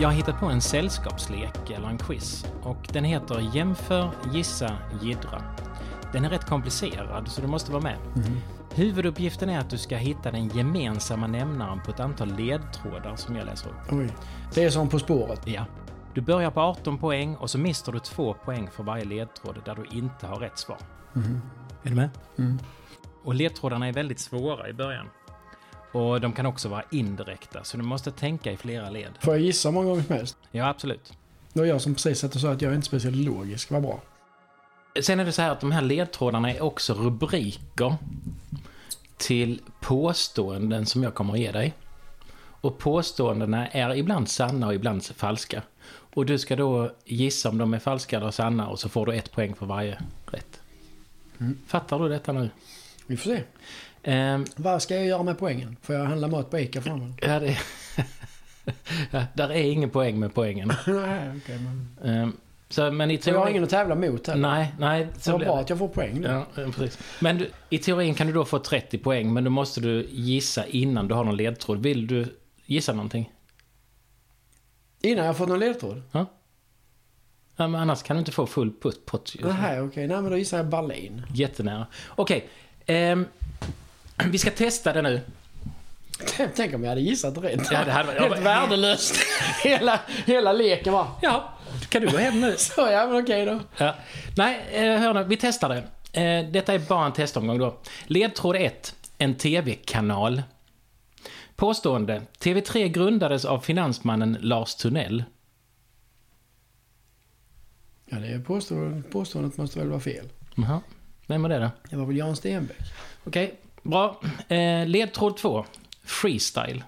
Jag har hittat på en sällskapslek eller en quiz och den heter Jämför, gissa, jiddra. Den är rätt komplicerad så du måste vara med. Huvuduppgiften är att du ska hitta den gemensamma nämnaren på ett antal ledtrådar som jag läser upp. Oj. Det är som På spåret. Ja. Du börjar på 18 poäng och så mister du två poäng för varje ledtråd där du inte har rätt svar. Är du med? Och ledtrådarna är väldigt svåra i början. Och de kan också vara indirekta, så du måste tänka i flera led. Får jag gissa många gånger som helst? Ja, absolut. Det var jag som precis satt och sa att jag är inte speciellt logisk. Vad bra. Sen är det så här att de här ledtrådarna är också rubriker till påståenden som jag kommer att ge dig. Och påståendena är ibland sanna och ibland falska. Och du ska då gissa om de är falska eller sanna och så får du ett poäng för varje rätt. Fattar du detta nu? Vi får se. Ehm, Vad ska jag göra med poängen? Får jag handla mat på Ica framåt? ja, det... ja, där är ingen poäng med poängen. Nej, okej. men... Ehm, så, men i Så jag har teorin... ingen att tävla mot heller. Nej, nej. Så vad bra det. att jag får poäng nu. Ja, ja, precis. Men du, i teorin kan du då få 30 poäng, men då måste du gissa innan du har någon ledtråd. Vill du gissa någonting? Innan jag fått någon ledtråd? Ja, men annars kan du inte få full putt, pott. Nej, okej. Nej, men då gissar jag Berlin. Jättenära. Okej, ehm, vi ska testa det nu. Tänk om jag hade gissat rätt. Ja, det hade varit- Helt värdelöst. hela, hela leken va. Ja, kan du gå hem nu? Så ja, men okej då. Ja. Nej, eh, hör nu, vi testar det. Eh, detta är bara en testomgång då. Ledtråd 1. En TV-kanal. Påstående. TV3 grundades av finansmannen Lars Tunnell. Ja, det är påstå, påståendet måste väl vara fel. Jaha. Vem var det då? Det var väl Jan Stenbeck? Okej, bra. Eh, ledtråd 2. Freestyle.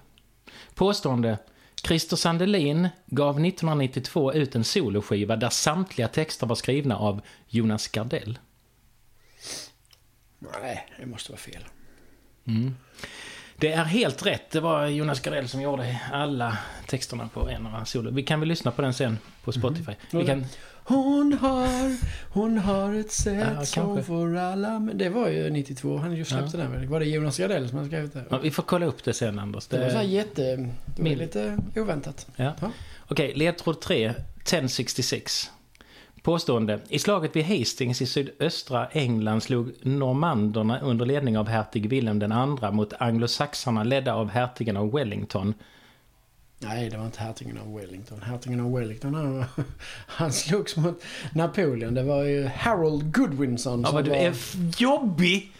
Påstående. Christer Sandelin gav 1992 ut en soloskiva där samtliga texter var skrivna av Jonas Gardell. Nej, det måste vara fel. Det är helt rätt. Det var Jonas Gardell som gjorde alla texterna på en av hans solo. Vi kan väl lyssna på den sen på Spotify. Vi kan, Hon har, hon har ett sätt Ja, som får alla... Det var ju 92, han ju släppte den väl? Var det Jonas Gardell som hade skrivit det? ja, vi får kolla upp det sen, Anders. Det var så här Det, jätte... Det var lite oväntat. ja. Ja. Okej, ledtråd 3. 1066. Påstående. I slaget vid Hastings i sydöstra England slog normanderna under ledning av hertig Wilhelm den andra mot anglosaxarna ledda av hertigen av Wellington. Nej, det var inte hertigen av Wellington. Hertigen av Wellington, han, han slogs mot Napoleon. Det var ju Harold Goodwinson Ja, vad du var... är jobbig!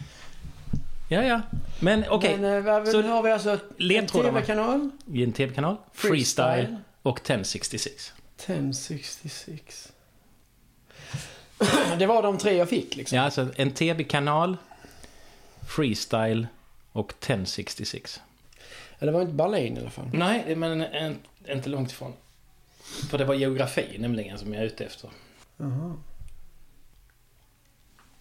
Ja, ja. Men okej. Men eh, Så nu har vi alltså en. TV-kanal. En tv-kanal. Freestyle. Freestyle. Och 1066. 1066. Det var de tre jag fick liksom. Ja, alltså en tv-kanal, freestyle och 1066. Det var inte Berlin i alla fall. Nej, men en, inte långt ifrån. För det var geografi nämligen som jag är ute efter. Jaha.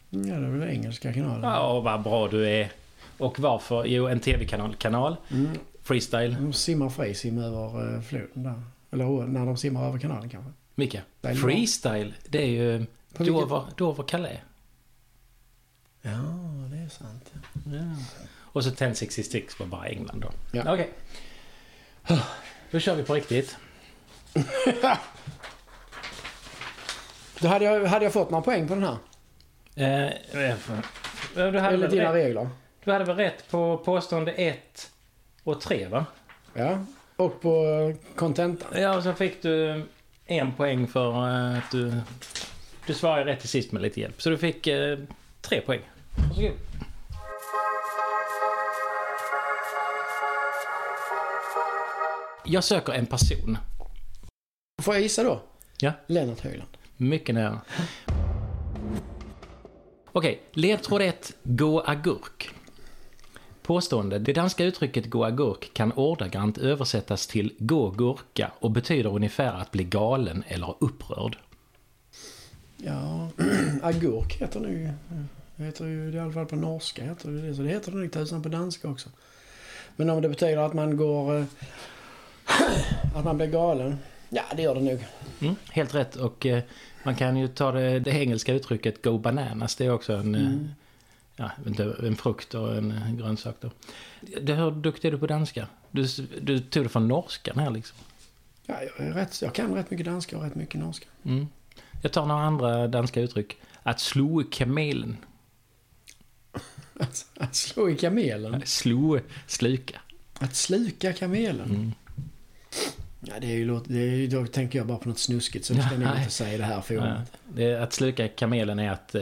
Ja, det är väl engelska kanaler. Ja, vad bra du är. Och varför? Jo, en tv-kanal. Kanal, Mm. freestyle. De simmar frisim över eh, floden där. Eller när de simmar över kanalen kanske. Bra. freestyle, det är ju Dover, Dover Calais. Ja, det är sant. Ja. Och så 1066 var bara England då. Ja. Okej. Då kör vi på riktigt. Då hade jag, hade jag fått några poäng på den här. Eh, eh, du, hade väl dina rätt, regler. du hade väl rätt på påstående 1 och 3 va? Ja. Och på contentan. Ja, och så fick du en poäng för eh, att du... Du svarade rätt till sist med lite hjälp. Så du fick eh, tre poäng. Varsågod. Jag söker en person. Får jag gissa då? Ja. Lennart Höjland. Mycket nära. Okej, ledtråd 1. Gå agurk. Påstående. Det danska uttrycket gå agurk kan ordagrant översättas till gå gurka och betyder ungefär att bli galen eller upprörd. Ja, agurk heter det ju. Det heter ju i alla fall på norska heter det det. Så det heter det nog tusan på danska också. Men om det betyder att man går... Att man blir galen. Ja, det gör det nog. Mm, helt rätt. Och eh, man kan ju ta det, det engelska uttrycket go bananas. Det är också en, eh, ja, inte, en frukt och en eh, grönsak då. Det, hur duktig är du på danska? Du, du tog det från norskan här liksom. Ja, jag, är rätt, jag kan rätt mycket danska och rätt mycket norska. Mm. Jag tar några andra danska uttryck. Att slå kamelen. Att, att slå i kamelen. Slå, sluka. Att sluka kamelen. Mm. Ja, det är ju, det är, ju- då tänker jag bara på något snuskigt så det ska ni inte säga i det här forumet. det, att sluka kamelen är att eh,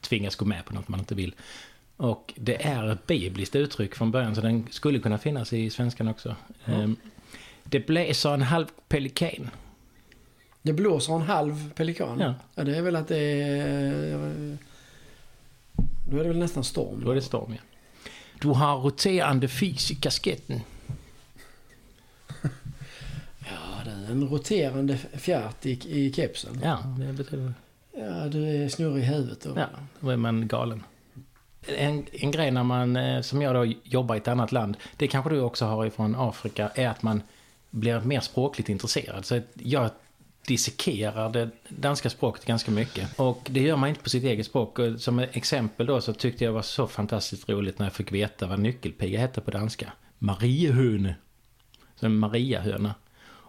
tvingas gå med på något man inte vill. Och det är ett bibliskt uttryck från början så den skulle kunna finnas i svenskan också. Ehm, det bläser en halv pelikan. Det blåser en halv pelikan. Ja. Ja, det är väl att det är... Då är det väl nästan storm. Då är det storm, ja. Du har roterande fis i kasketten. Ja, det är en roterande fjärt i, i kepsen. Ja, det betyder Ja, du är snurrig i huvudet då. Ja, då är man galen. En, en grej när man, eh, som jag då jobbar i ett annat land, det kanske du också har ifrån Afrika, är att man blir mer språkligt intresserad. Så jag dissekerar det danska språket ganska mycket. Och det gör man inte på sitt eget språk. Och Som exempel då så tyckte jag var så fantastiskt roligt när jag fick veta vad nyckelpiga hette på danska. Mariehöne. Så en Mariahöna.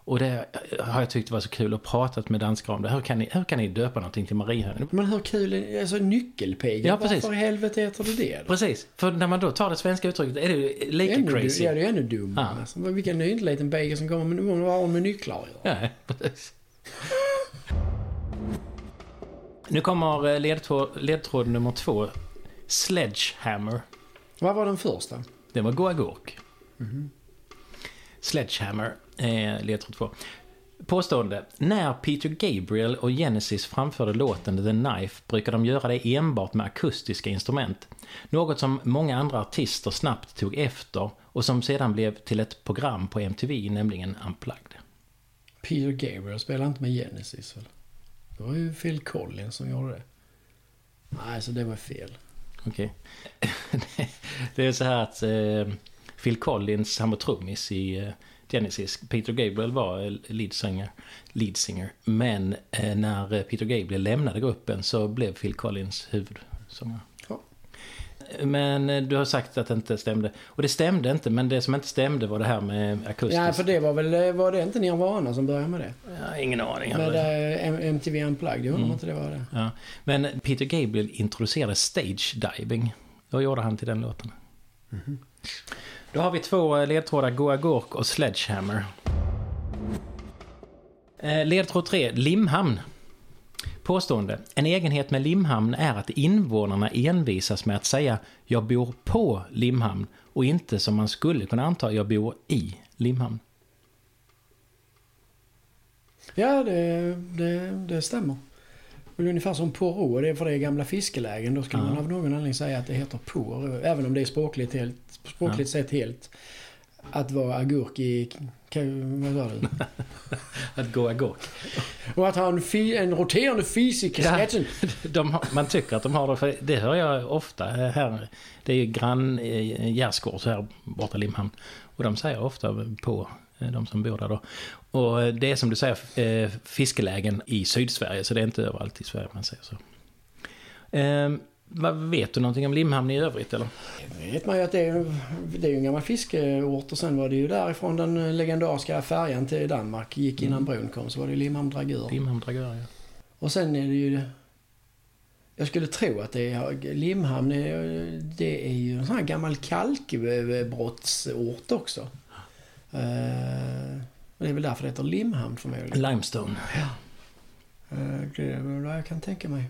Och det har jag tyckt var så kul att prata med danskar om det. Hur kan ni, hur kan ni döpa någonting till Mariehöna? Men hur kul är Alltså nyckelpiga. Ja, precis. Varför i helvete heter det det? Precis, för när man då tar det svenska uttrycket är det ju lika Ännu, crazy. Ja, det är ännu dummare. Ja. Alltså, vilken ny liten bagel som kommer med, vad har med nycklar att göra? Ja, precis. Nu kommer eh, ledtråd, ledtråd nummer två. Sledgehammer. Vad var den första? Det var Goa Gurk. Sledgehammer är ledtråd två. Påstående. När Peter Gabriel och Genesis framförde låten The Knife brukade de göra det enbart med akustiska instrument. Något som många andra artister snabbt tog efter och som sedan blev till ett program på MTV, nämligen Unplugged. Peter Gabriel spelar inte med Genesis väl? Det var ju Phil Collins som gjorde det. Nej, så det var fel. Okej. det är så här att eh, Phil Collins, han var trummis i eh, Genesis. Peter Gabriel var eh, lead singer. Lead singer. Men eh, när eh, Peter Gabriel lämnade gruppen så blev Phil Collins huvudsångare. Ja. Men du har sagt att det inte stämde. Och det stämde inte, men det som inte stämde var det här med akustiskt. Ja, för det var väl, var det inte Nirvana som började med det? Ja, ingen aning. Med M- MTV Unplugged, jag undrar om inte det var det. Ja. Men Peter Gabriel introducerade stage diving. Då gjorde han till den låten. Då har vi två eh, ledtrådar, Goa Gork och Sledgehammer. Eh, ledtråd 3, Limhamn. Påstående. En egenhet med Limhamn är att invånarna envisas med att säga “Jag bor på Limhamn” och inte som man skulle kunna anta “Jag bor i Limhamn”. Ja, det, det, det stämmer. Är ungefär som Poro, det är för det är gamla fiskelägen. Då skulle Ja. man av någon anledning säga att det heter Por, även om det är språkligt, helt, språkligt sett helt. Att vara agurk i... Vad sa du? Att Goa Gurk. Och att ha en, fi, en roterande fis i kasketten. De man tycker att de har det, för det hör jag ofta här. Det är ju grann eh, gärdsgård så här borta i Limhamn. Och de säger ofta på eh, de som bor där då. Och det är som du säger eh, fiskelägen i Sydsverige, så det är inte överallt i Sverige man säger så. Eh, vad vet du någonting om Limhamn i övrigt eller? Det vet man ju att det är, det är en gammal fiskeort och sen var det ju därifrån den legendariska färjan till Danmark gick innan bron kom. Så var det Limhamn Dragör. Limhamn Dragör, ja. Och sen är det ju... Jag skulle tro att det är Limhamn, det är ju en sån här gammal kalkbrottsort också. Eh, och det är väl därför det heter Limhamn förmodligen. Limestone. Eh, det är väl vad jag kan tänka mig.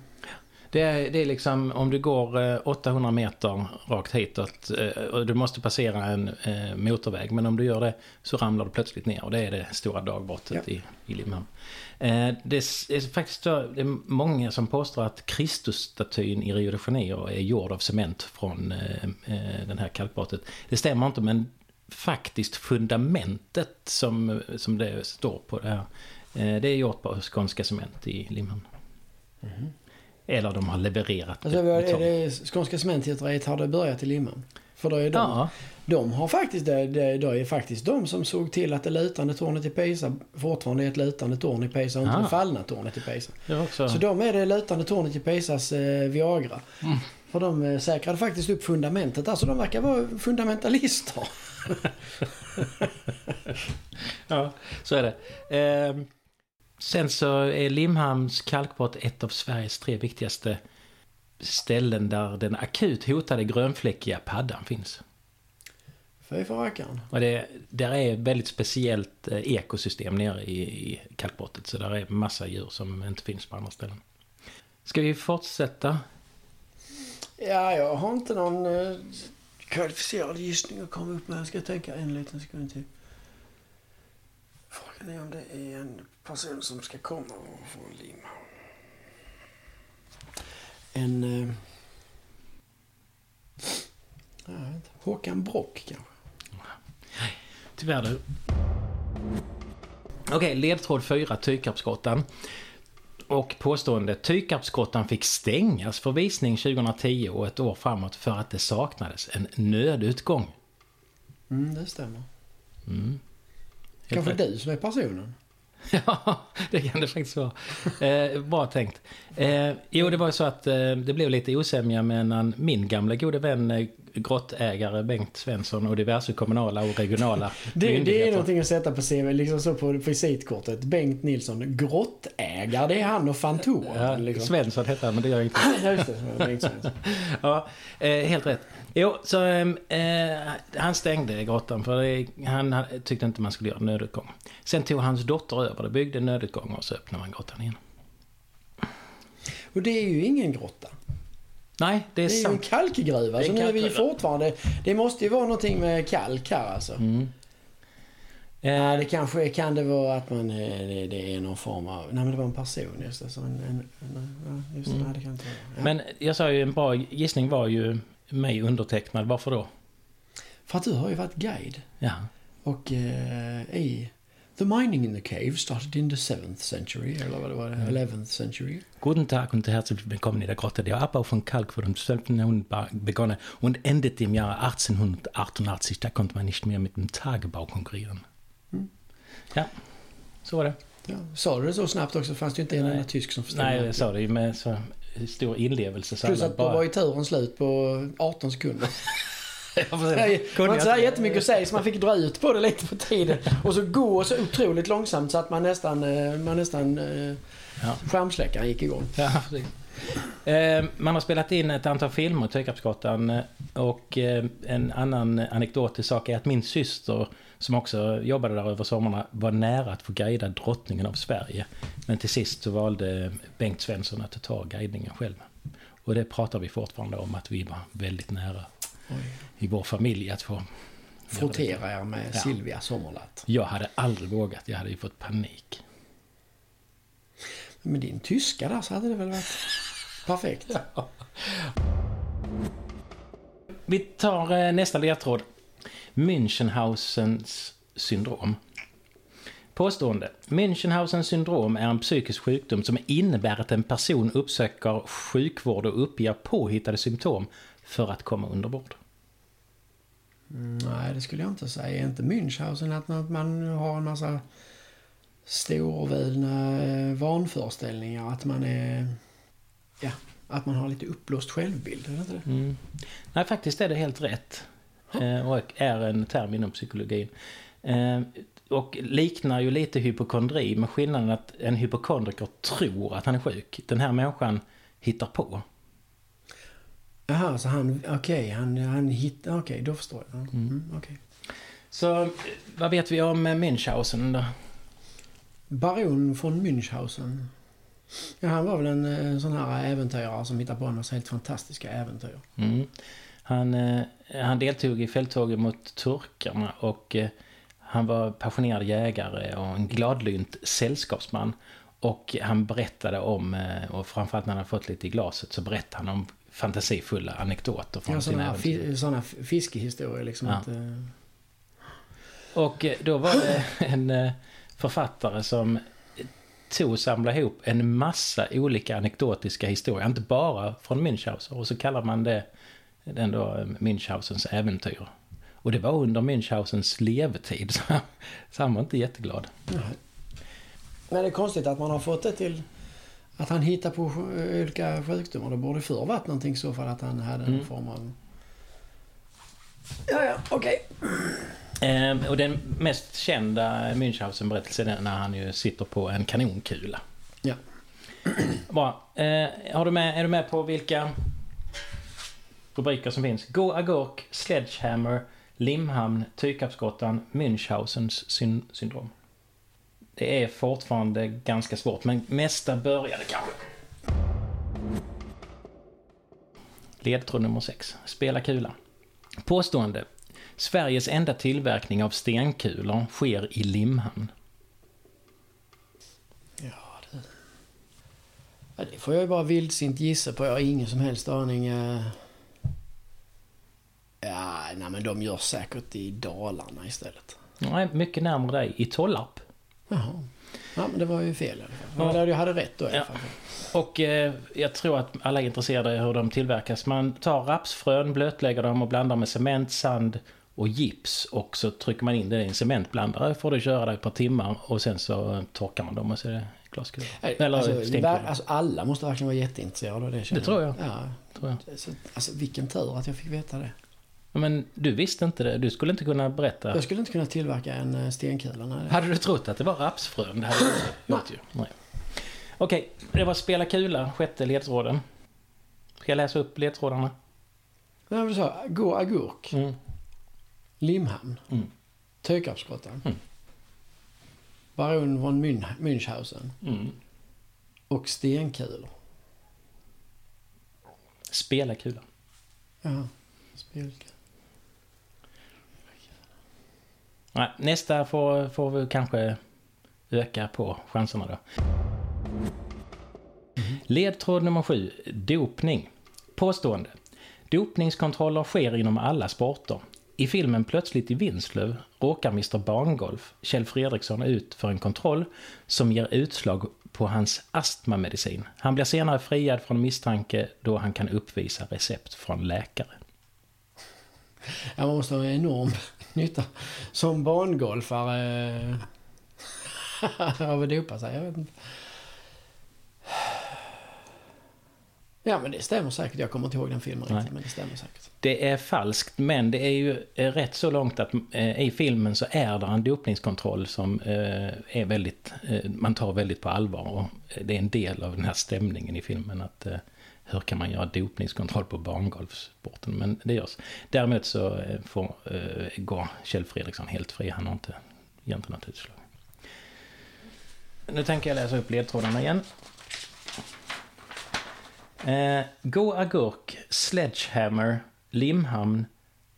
Det är, det är liksom om du går eh, 800 meter rakt hitåt eh, och du måste passera en eh, motorväg. Men om du gör det så ramlar du plötsligt ner och det är det stora dagbrottet Ja. i, i Limhamn. Eh, Det är, faktiskt så- det är många som påstår att Kristusstatyn i Rio de Janeiro är gjord av cement från eh, eh, den här kalkbrottet. Det stämmer inte men faktiskt fundamentet som, som det står på det här. eh, Det är gjort på skånska cement i Limhamn. Eller de har levererat Alltså, vad är det Skånska Cementgjuteriet har det börjat i Limhamn? För då är de, Ja, de har faktiskt, det, det, det är faktiskt de som såg till att det lutande tornet i Pisa fortfarande är ett lutande torn i Pisa och inte Ah. det fallna tornet i Pisa. Så de är det lutande tornet i Pisas eh, Viagra. För de eh, säkrade faktiskt upp fundamentet. Alltså de verkar vara fundamentalister. Ja, så är det. Eh, sen så är Limhamns kalkbrott ett av Sveriges tre viktigaste ställen där den akut hotade grönfläckiga paddan finns. Fy för rackaren. Och det där är ett väldigt speciellt eh, ekosystem nere i, i kalkbrottet. Så där är massa djur som inte finns på andra ställen. Ska vi fortsätta? Ja, jag har inte någon eh, kvalificerad gissning att komma upp med. Jag ska tänka en liten sekund till. Frågan är om det är en person som ska komma från Lima. En... Eh, jag vet inte. Håkan Brock kanske? Nej, Tyvärr du. Okej, ledtråd 4, Tykarpsgrottan. Och påstående Tykarpsgrottan fick stängas för visning 2010 och ett år framåt för att det saknades en nödutgång. Mm, det stämmer. Mm. Kanske rätt. du som är personen? Ja, det kan det faktiskt vara. Eh, bra tänkt. Eh, jo, det var ju så att eh, det blev lite osämja mellan min gamla gode vän eh, grottägare Bengt Svensson och diverse kommunala och regionala Det, det är någonting att sätta på CV, liksom så på visitkortet. Bengt Nilsson, grottägare. Det är han och Fantomen. Ja, liksom. Svensson hette han, men det gör inte. Ja, just det. Bengt Svensson. Ja, eh, helt rätt. Jo, så eh, han stängde grottan för det, han tyckte inte man skulle göra nödutgång. Sen tog hans dotter över det, byggde nödutgång och så öppnade man grottan igen. Och det är ju ingen grotta. Nej, det är, Det är ju en sant. kalkgruva. Det är Så nu är vi ju kalkgruva. fortfarande... Det måste ju vara någonting med kalk här alltså. Mm. Ja, Eh, det kanske kan det vara att man... eh, Det, det är någon form av... Nej men det var en person just det. Så en, en, en, ja, just det. Nej, det kan inte vara. Ja. men jag sa ju en bra gissning var ju mig undertecknad. Varför då? För att du har ju varit guide. Ja. Och eh, i... The mining in the cave started in the 7th century, eller vad det var, 11th century. Guten Tag und herzlich willkommen in der Grotte. Der Abbau von Kalk wurde um 1200 begonnen und endete im Jahre 1888. Da konnte man nicht mehr mit dem Tagebau konkurrieren. Mm. Ja, så var det. Ja. Sa du det så snabbt också? Fanns det inte en enda tysk som förstod Nej, jag sa det med så stor inlevelse. Så Plus att då var ju turen slut på 18 sekunder. Det var inte så här jättemycket att säga så man fick dra ut på det lite på tiden. Och så gå så otroligt långsamt så att man nästan, eh, man nästan eh, Ja. skärmsläckaren gick igång. Ja, precis. Eh, Man har spelat in ett antal filmer, Tykarpsgatan. eh, Och eh, en annan anekdotisk sak är att min syster, som också jobbade där över sommarna, var nära att få guida drottningen av Sverige. Men till sist så valde Bengt Svensson att ta guidningen själv. Och det pratar vi fortfarande om, att vi var väldigt nära Oj. i vår familj att få... Frottera er med Ja. Silvia Sommerlath. Jag hade aldrig vågat, jag hade ju fått panik. Med din tyska där så hade det väl varit perfekt. Vi tar eh, nästa ledtråd. Münchenhausens syndrom. Påstående. Münchenhausens syndrom är en psykisk sjukdom som innebär att en person uppsöker sjukvård och uppger påhittade symptom för att komma under vård. Mm, Nej, det skulle jag inte säga. Inte Münchhausen att man, man har en massa storvulna eh, vanföreställningar. Att man är... Ja, att man har lite uppblåst självbild. Är det inte det? Mm. Nej, faktiskt är det helt rätt. Eh, och är en term inom psykologin. Eh, och liknar ju lite hypokondri med skillnaden att en hypokondriker tror att han är sjuk. Den här människan hittar på. Jaha, så han... Okej, han, han hittar... Okej, då förstår jag. Mm. Mm, okej. Så vad vet vi om eh, Münchhausen då? Baron von Münchhausen. Ja, han var väl en eh, sån här äventyrare som hittade på en massa helt fantastiska äventyr. Mm. Han, eh, han deltog i fälttåget mot turkarna och han var passionerad jägare och en gladlynt sällskapsman. Och han berättade om, och framförallt när han fått lite i glaset, så berättade han om fantasifulla anekdoter från Ja, sina äventyr. fi, f- fiskehistorier liksom. Ja. Att, eh, Och eh, då var det en eh, författare som tog och samlade ihop en massa olika anekdotiska historier. Inte bara från Münchhausen. Och så kallar man det den då eh, Münchhausens äventyr. Och det var under Münchhausens levetid. Så, så han var inte jätteglad. nej. Men det är konstigt att man har fått det till... att han hittar på olika sjukdomar. Det borde förr varit någonting så för att han hade någon Mm. form av... Ja, ja, okej. Eh, och den mest kända Münchhausen-berättelsen är när han ju sitter på en kanonkula. Ja. Bra. Eh, har du med, är du med på vilka rubriker som finns? Gå agurk, Sledgehammer, Limhamn, Tykapsgrottan, Münchhausens syn- syndrom. Det är fortfarande ganska svårt, men mesta började kanske. Ledtråd nummer 6. Spela kula. Påstående. Sveriges enda tillverkning av stenkulor sker i Limhamn. Ja, det... Ja, det får jag ju bara vildsint gissa på. Jag har ingen som helst aning. eh. Ja, nej men de gör säkert i Dalarna istället. Nej, mycket närmare dig. I Tollarp. Jaha. Ja, men det var ju fel i alla fall. Ja. jag hade rätt då i alla Ja. fall. Och eh, jag tror att alla är intresserade av hur de tillverkas. Man tar rapsfrön, blötlägger dem och blandar med cement, sand och gips. Och så trycker man in det i en cementblandare. Får du köra det ett par timmar och sen så eh, torkar man dem och så är det glaskulor. Eller alltså, alltså, alla måste verkligen vara jätteintresserade av det. Det tror jag. Ja. tror jag. Så, alltså, vilken tur att jag fick veta det. Men du visste inte det. Du skulle inte kunna berätta. Jag skulle inte kunna tillverka en eh, stenkula. Nej. Hade du trott att det var rapsfrön? Det hade du gjort ju. Nej. Okej, det var spela kula, sjätte ledtråden. Ska jag läsa upp ledtrådarna? Nej, men sa, gå agurk, Mm. Limhamn, Mm. Töykarpsgrottan, Mm. Baron von Mün- Münchhausen Mm. och stenkulor. Spela kula. Jaha. Spelkula. Nej, nästa får, får vi kanske öka på chanserna då. Ledtråd nummer sju. Dopning. Påstående. Dopningskontroller sker inom alla sporter. I filmen Plötsligt i Vinslöv råkar Mr Bangolf, Kjell Fredriksson, ut för en kontroll som ger utslag på hans astmamedicin. Han blir senare friad från misstanke då han kan uppvisa recept från läkare. Ja, man måste ha en enorm nytta som bangolfare av att dopa sig. Jag vet inte. Ja, men det stämmer säkert. Jag kommer inte ihåg den filmen Nej. riktigt, men det stämmer säkert. Det är falskt, men det är ju eh, rätt så långt att eh, i filmen så är det en dopningskontroll som eh, är väldigt, eh, man tar väldigt på allvar. Och eh, det är en del av den här stämningen i filmen att eh, hur kan man göra dopningskontroll på barngolfsporten? Men det görs. Däremot så eh, får, eh, går Kjell Fredriksson helt fri. Han har inte egentligen något utslag. Nu tänker jag läsa upp ledtrådarna igen. Eh, Gå agurk, Sledgehammer, Limhamn,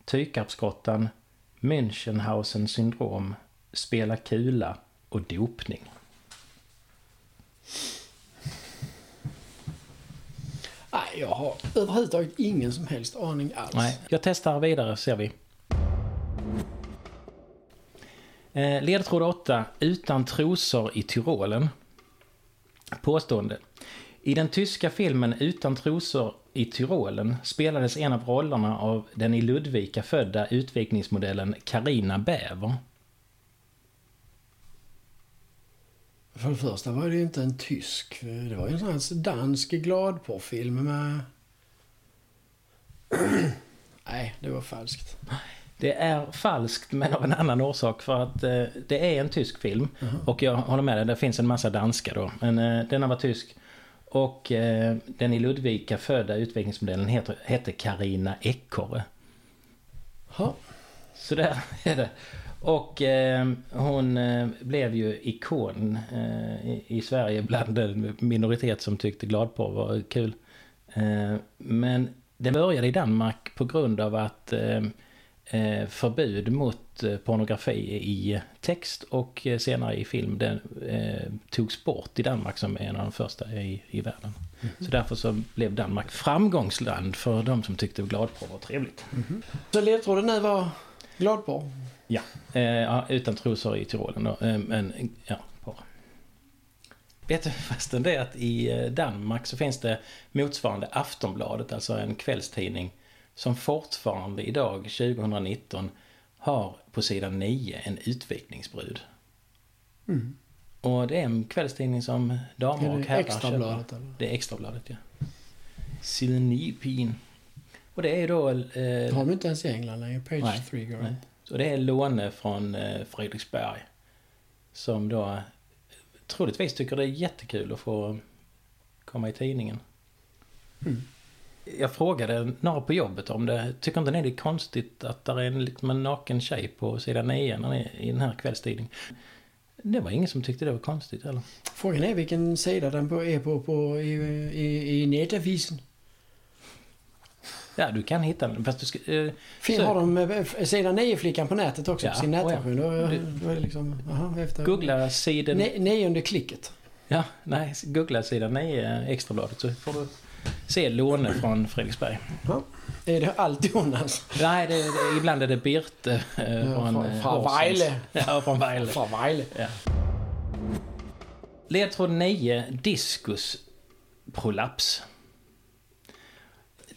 Tykarpsgrottan, Münchenhausen syndrom, Spela kula och dopning. Nej, jag har överhuvudtaget ingen som helst aning alls. Nej, jag testar vidare ser vi. Eh, ledtråd 8. Utan trosor i Tyrolen. Påstående. I den tyska filmen Utan trosor i Tyrolen spelades en av rollerna av den i Ludvika födda utvikningsmodellen Karina Bäver. För det första var det inte en tysk. Det var ju en sån här dansk gladporrfilm med... Nej, det var falskt. Det är falskt men av en annan orsak för att eh, det är en tysk film. Och jag håller med dig, det finns en massa danska då. Men eh, denna var tysk. Och eh, den i Ludvika födda utvecklingsmodellen heter, hette Karina Ekorre. Ja. Så där är det. Och eh, hon eh, blev ju ikon eh, i, i Sverige bland en minoritet som tyckte gladporr var kul. Eh, men det började i Danmark på grund av att eh, eh, förbud mot pornografi i text och senare i film den, eh, togs bort i Danmark som en av de första i, i världen. Så därför så blev Danmark framgångsland för de som tyckte gladporr var trevligt. Så ledtråden nu var gladporr. Ja, eh, utan trosor i Tyrolen då. Eh, men, ja, bra. Vet du förresten det att i eh, Danmark så finns det motsvarande Aftonbladet, alltså en kvällstidning, som fortfarande idag, 2019, har på sidan 9 en utvikningsbrud. Mm. Och det är en kvällstidning som damer och herrar köper. Det är Extrabladet, ja. Silnipin. Och det är då... Eh, har de inte ens i England längre. Page Nej, 3 girl. nej. så det är Låne från eh, Fredriksberg. Som då eh, troligtvis tycker det är jättekul att få komma i tidningen. Mm. Jag frågade några på jobbet om det. Tycker inte ni det är konstigt att det är en, liksom en naken tjej på sidan 9 när ni- i den här kvällstidningen? Det var ingen som tyckte det var konstigt heller. Frågan är vilken sida den är på, på i, i, i nätavisen. Ja, du kan hitta den. Fast du ska, eh, Fin, har de eh, sida 9-flickan på nätet också? Ja, på sin oh ja. nätstation? Du- är det liksom... Aha, efter, googla sidan... Ne, nionde klicket. Ja, nej, googla sidan 9 Extrabladet så får du se Låne från Fredriksberg. Ja. Är det allt Jonas? Nej, det, det, ibland är det Birte eh, Ja, från... från- eh, från. Ja, från vad ärligt. Ja. Ledtråd 9. Diskusprolaps.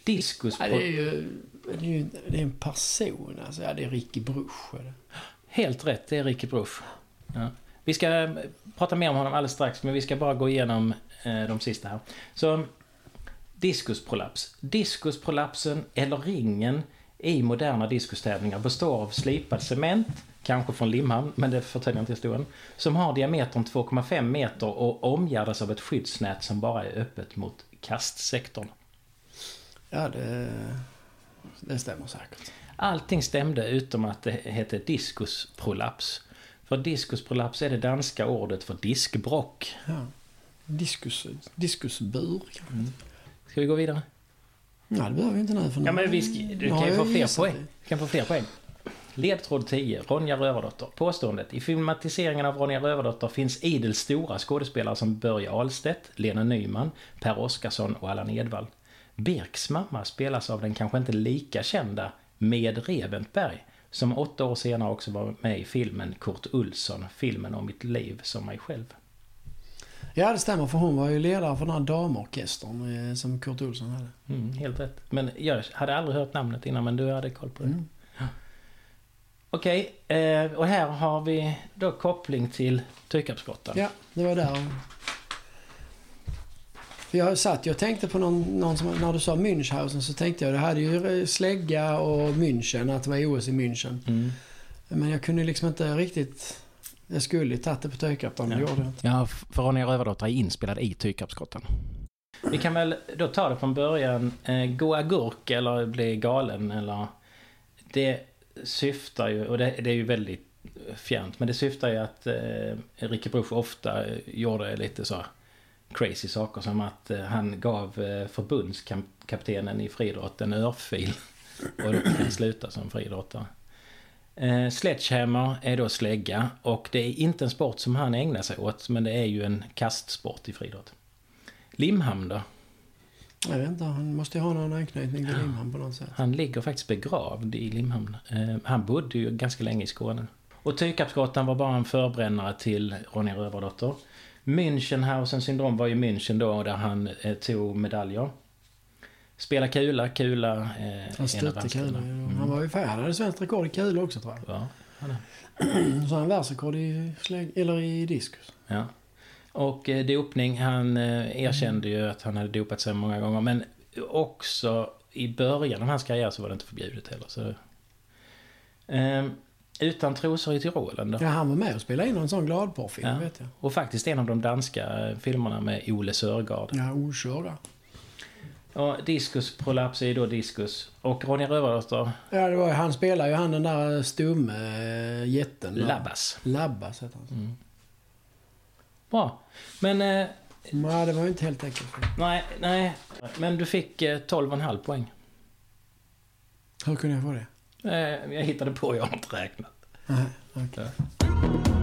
Diskus... Ja, det är ju... Det är, ju, det är en person alltså. Ja, det är Ricky Bruch. Helt rätt, det är Ricky Bruch. Ja. Vi ska eh, prata mer om honom alldeles strax, men vi ska bara gå igenom eh, de sista här. Så, diskusprolaps. Diskusprolapsen, eller ringen, i moderna diskustävlingar består av slipad cement, kanske från Limhamn, men det förtäljer inte historien, som har diametern 2,5 meter och omgärdas av ett skyddsnät som bara är öppet mot kastsektorn. Ja, det, det stämmer säkert. Allting stämde utom att det hette diskusprolaps. För diskusprolaps är det danska ordet för diskbrock. Ja. Diskus, diskusbur kanske. Ska vi gå vidare? Nej, det behöver vi inte nu. För Ja, men vi du kan ju få fler poäng. Du kan få fler poäng. Ledtråd 10. Ronja Rövardotter. Påståendet. I filmatiseringen av Ronja Rövardotter finns idel stora skådespelare som Börje Ahlstedt, Lena Nyman, Per Oscarsson och Allan Edwall. Birks mamma spelas av den kanske inte lika kända Med Reventberg, som åtta år senare också var med i filmen Kurt Olsson, filmen om mitt liv som mig själv. Ja, det stämmer. För hon var ju ledare för den här damorkestern eh, som Kurt Olsson hade. Mm, helt rätt. Men jag hade aldrig hört namnet innan, men du hade koll på det. Mm. Okej, eh, och här har vi då koppling till Tykapsgrottan. Ja, det var där. För jag satt och tänkte på någon, någon som, när du sa Münchhausen så tänkte jag det hade ju slägga och München, att det var OS i München. Mm. Men jag kunde liksom inte riktigt... Jag skulle ju tagit det på Tykaptan, men Ja. gjorde jag inte. Ja, för Ronja Rövardotter är inspelad i Tykapsgrottan. Vi kan väl då ta det från början. Eh, gå agurk eller bli galen eller... Det syftar ju, och det, det är ju väldigt fjärnt, men det syftar ju att eh, Ricky Bruch ofta eh, gjorde lite så crazy saker som att eh, han gav eh, förbundskaptenen i friidrott en örfil och då fick han sluta som friidrottare. Eh, sledgehammer är då slägga och det är inte en sport som han ägnar sig åt men det är ju en kastsport i friidrott. Limhamn då? Jag vet inte, han måste ju ha någon anknytning till Limhamn på något sätt. Han ligger faktiskt begravd i Limhamn. Eh, han bodde ju ganska länge i Skåne. Och Tykapsgrottan var bara en förbrännare till Ronja Rövardotter. Münchenhausen syndrom var ju München då där han eh, tog medaljer. Spela kula, kula... Eh, Han stötte kula. Mm. Han var ju fan, han hade svenskt rekord i kula också tror jag. Ja, han är. Så han världsrekord i, eller i diskus. Ja. Och eh, dopning, han eh, erkände ju att han hade dopat sig många gånger. Men också i början av hans karriär så var det inte förbjudet heller. Så, eh, utan trosor i Tyrolen då. Ja, han var med och spelade in en sån gladporrfilm Ja. vet jag. Och faktiskt en av de danska eh, filmerna med Ole Sörgard. Ja, okörda. Och diskusprolaps är ju då diskus. Och Ronja Rövardotter, Ja, det var, han spelar ju han den där stumme äh, jätten. där. Labbas. Labbas heter han. Mm. Bra. Men, eh, Nej, det var ju inte helt enkelt. nej, nej. Men du fick eh, 12,5 poäng. Hur kunde jag få det? Jag hittade på, jag har inte räknat. Nej. Ja.